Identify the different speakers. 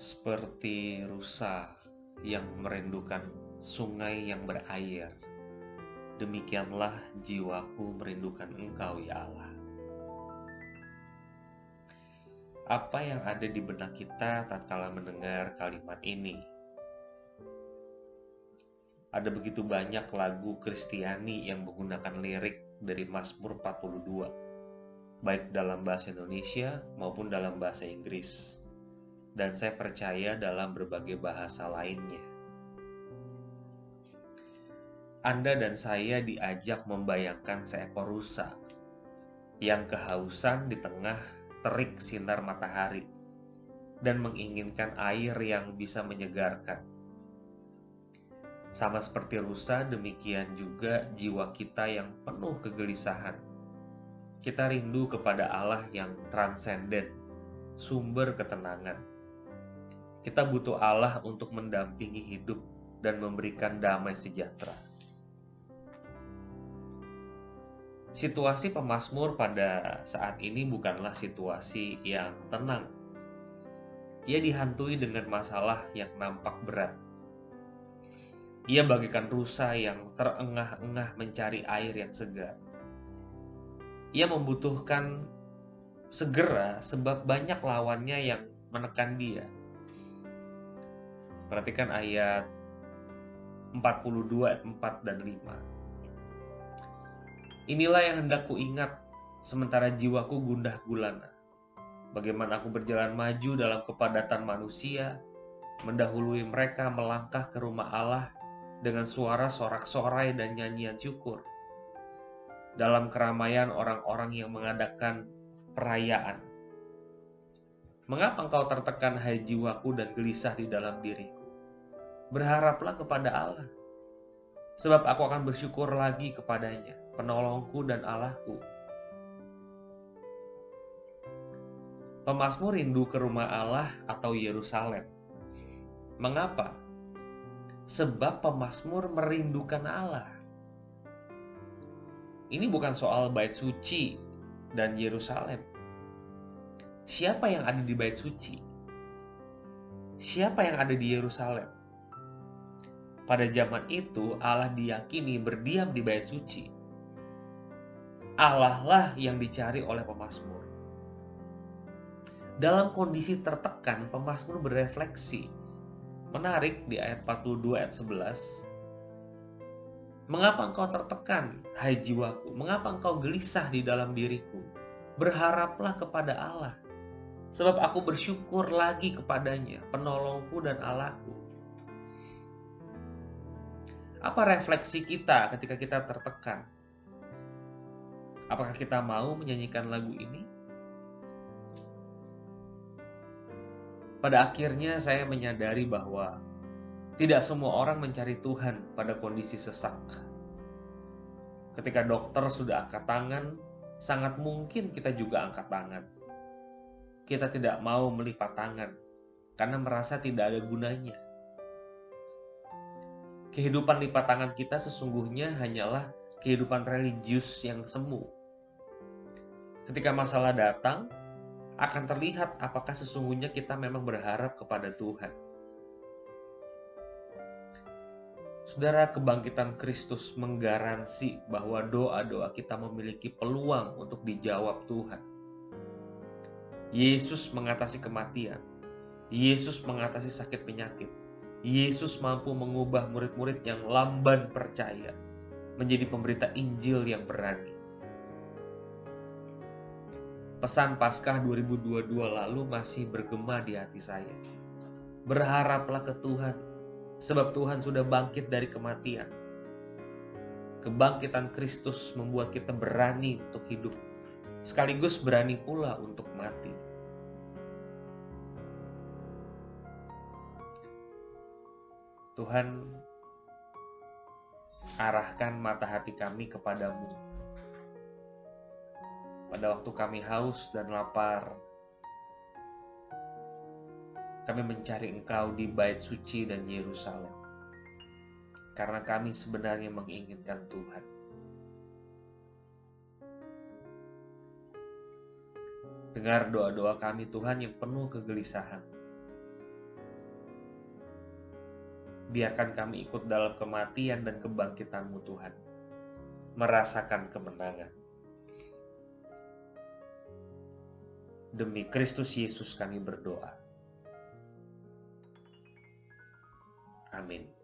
Speaker 1: Seperti rusa yang merindukan sungai yang berair, demikianlah jiwaku merindukan Engkau, ya Allah. Apa yang ada di benak kita tatkala mendengar kalimat ini? Ada begitu banyak lagu Kristiani yang menggunakan lirik dari Mazmur 42, baik dalam bahasa Indonesia maupun dalam bahasa Inggris. Dan saya percaya dalam berbagai bahasa lainnya. Anda dan saya diajak membayangkan seekor rusa yang kehausan di tengah terik sinar matahari dan menginginkan air yang bisa menyegarkan. Sama seperti rusa, demikian juga jiwa kita yang penuh kegelisahan. Kita rindu kepada Allah yang transenden, sumber ketenangan. Kita butuh Allah untuk mendampingi hidup dan memberikan damai sejahtera. Situasi pemazmur pada saat ini bukanlah situasi yang tenang. Ia dihantui dengan masalah yang nampak berat. Ia bagikan rusa yang terengah-engah mencari air yang segar. Ia membutuhkan segera sebab banyak lawannya yang menekan dia. Perhatikan ayat 42 ayat 4 dan 5. Inilah yang hendak ku ingat, sementara jiwaku gundah gulana. Bagaimana aku berjalan maju dalam kepadatan manusia, mendahului mereka melangkah ke rumah Allah dengan suara sorak-sorai dan nyanyian syukur. Dalam keramaian orang-orang yang mengadakan perayaan. Mengapa engkau tertekan hai jiwaku dan gelisah di dalam diriku? Berharaplah kepada Allah, sebab aku akan bersyukur lagi kepadanya penolongku dan Allahku. Pemasmur rindu ke rumah Allah atau Yerusalem. Mengapa? Sebab pemasmur merindukan Allah. Ini bukan soal bait suci dan Yerusalem. Siapa yang ada di bait suci? Siapa yang ada di Yerusalem? Pada zaman itu Allah diyakini berdiam di bait suci. Allah lah yang dicari oleh pemazmur. Dalam kondisi tertekan, pemazmur berefleksi. Menarik di ayat 42 ayat 11. Mengapa engkau tertekan, hai jiwaku? Mengapa engkau gelisah di dalam diriku? Berharaplah kepada Allah. Sebab aku bersyukur lagi kepadanya, penolongku dan Allahku. Apa refleksi kita ketika kita tertekan? Apakah kita mau menyanyikan lagu ini? Pada akhirnya saya menyadari bahwa tidak semua orang mencari Tuhan pada kondisi sesak. Ketika dokter sudah angkat tangan, sangat mungkin kita juga angkat tangan. Kita tidak mau melipat tangan karena merasa tidak ada gunanya. Kehidupan lipat tangan kita sesungguhnya hanyalah kehidupan religius yang semu Ketika masalah datang, akan terlihat apakah sesungguhnya kita memang berharap kepada Tuhan. Saudara, kebangkitan Kristus menggaransi bahwa doa-doa kita memiliki peluang untuk dijawab Tuhan. Yesus mengatasi kematian. Yesus mengatasi sakit penyakit. Yesus mampu mengubah murid-murid yang lamban percaya menjadi pemberita Injil yang berani. Pesan Paskah 2022 lalu masih bergema di hati saya. Berharaplah ke Tuhan, sebab Tuhan sudah bangkit dari kematian. Kebangkitan Kristus membuat kita berani untuk hidup, sekaligus berani pula untuk mati. Tuhan, arahkan mata hati kami kepadamu pada waktu kami haus dan lapar. Kami mencari Engkau di bait suci dan Yerusalem. Karena kami sebenarnya menginginkan Tuhan. Dengar doa-doa kami Tuhan yang penuh kegelisahan. Biarkan kami ikut dalam kematian dan kebangkitan-Mu Tuhan. Merasakan kemenangan. Demi Kristus Yesus kami berdoa. Amin.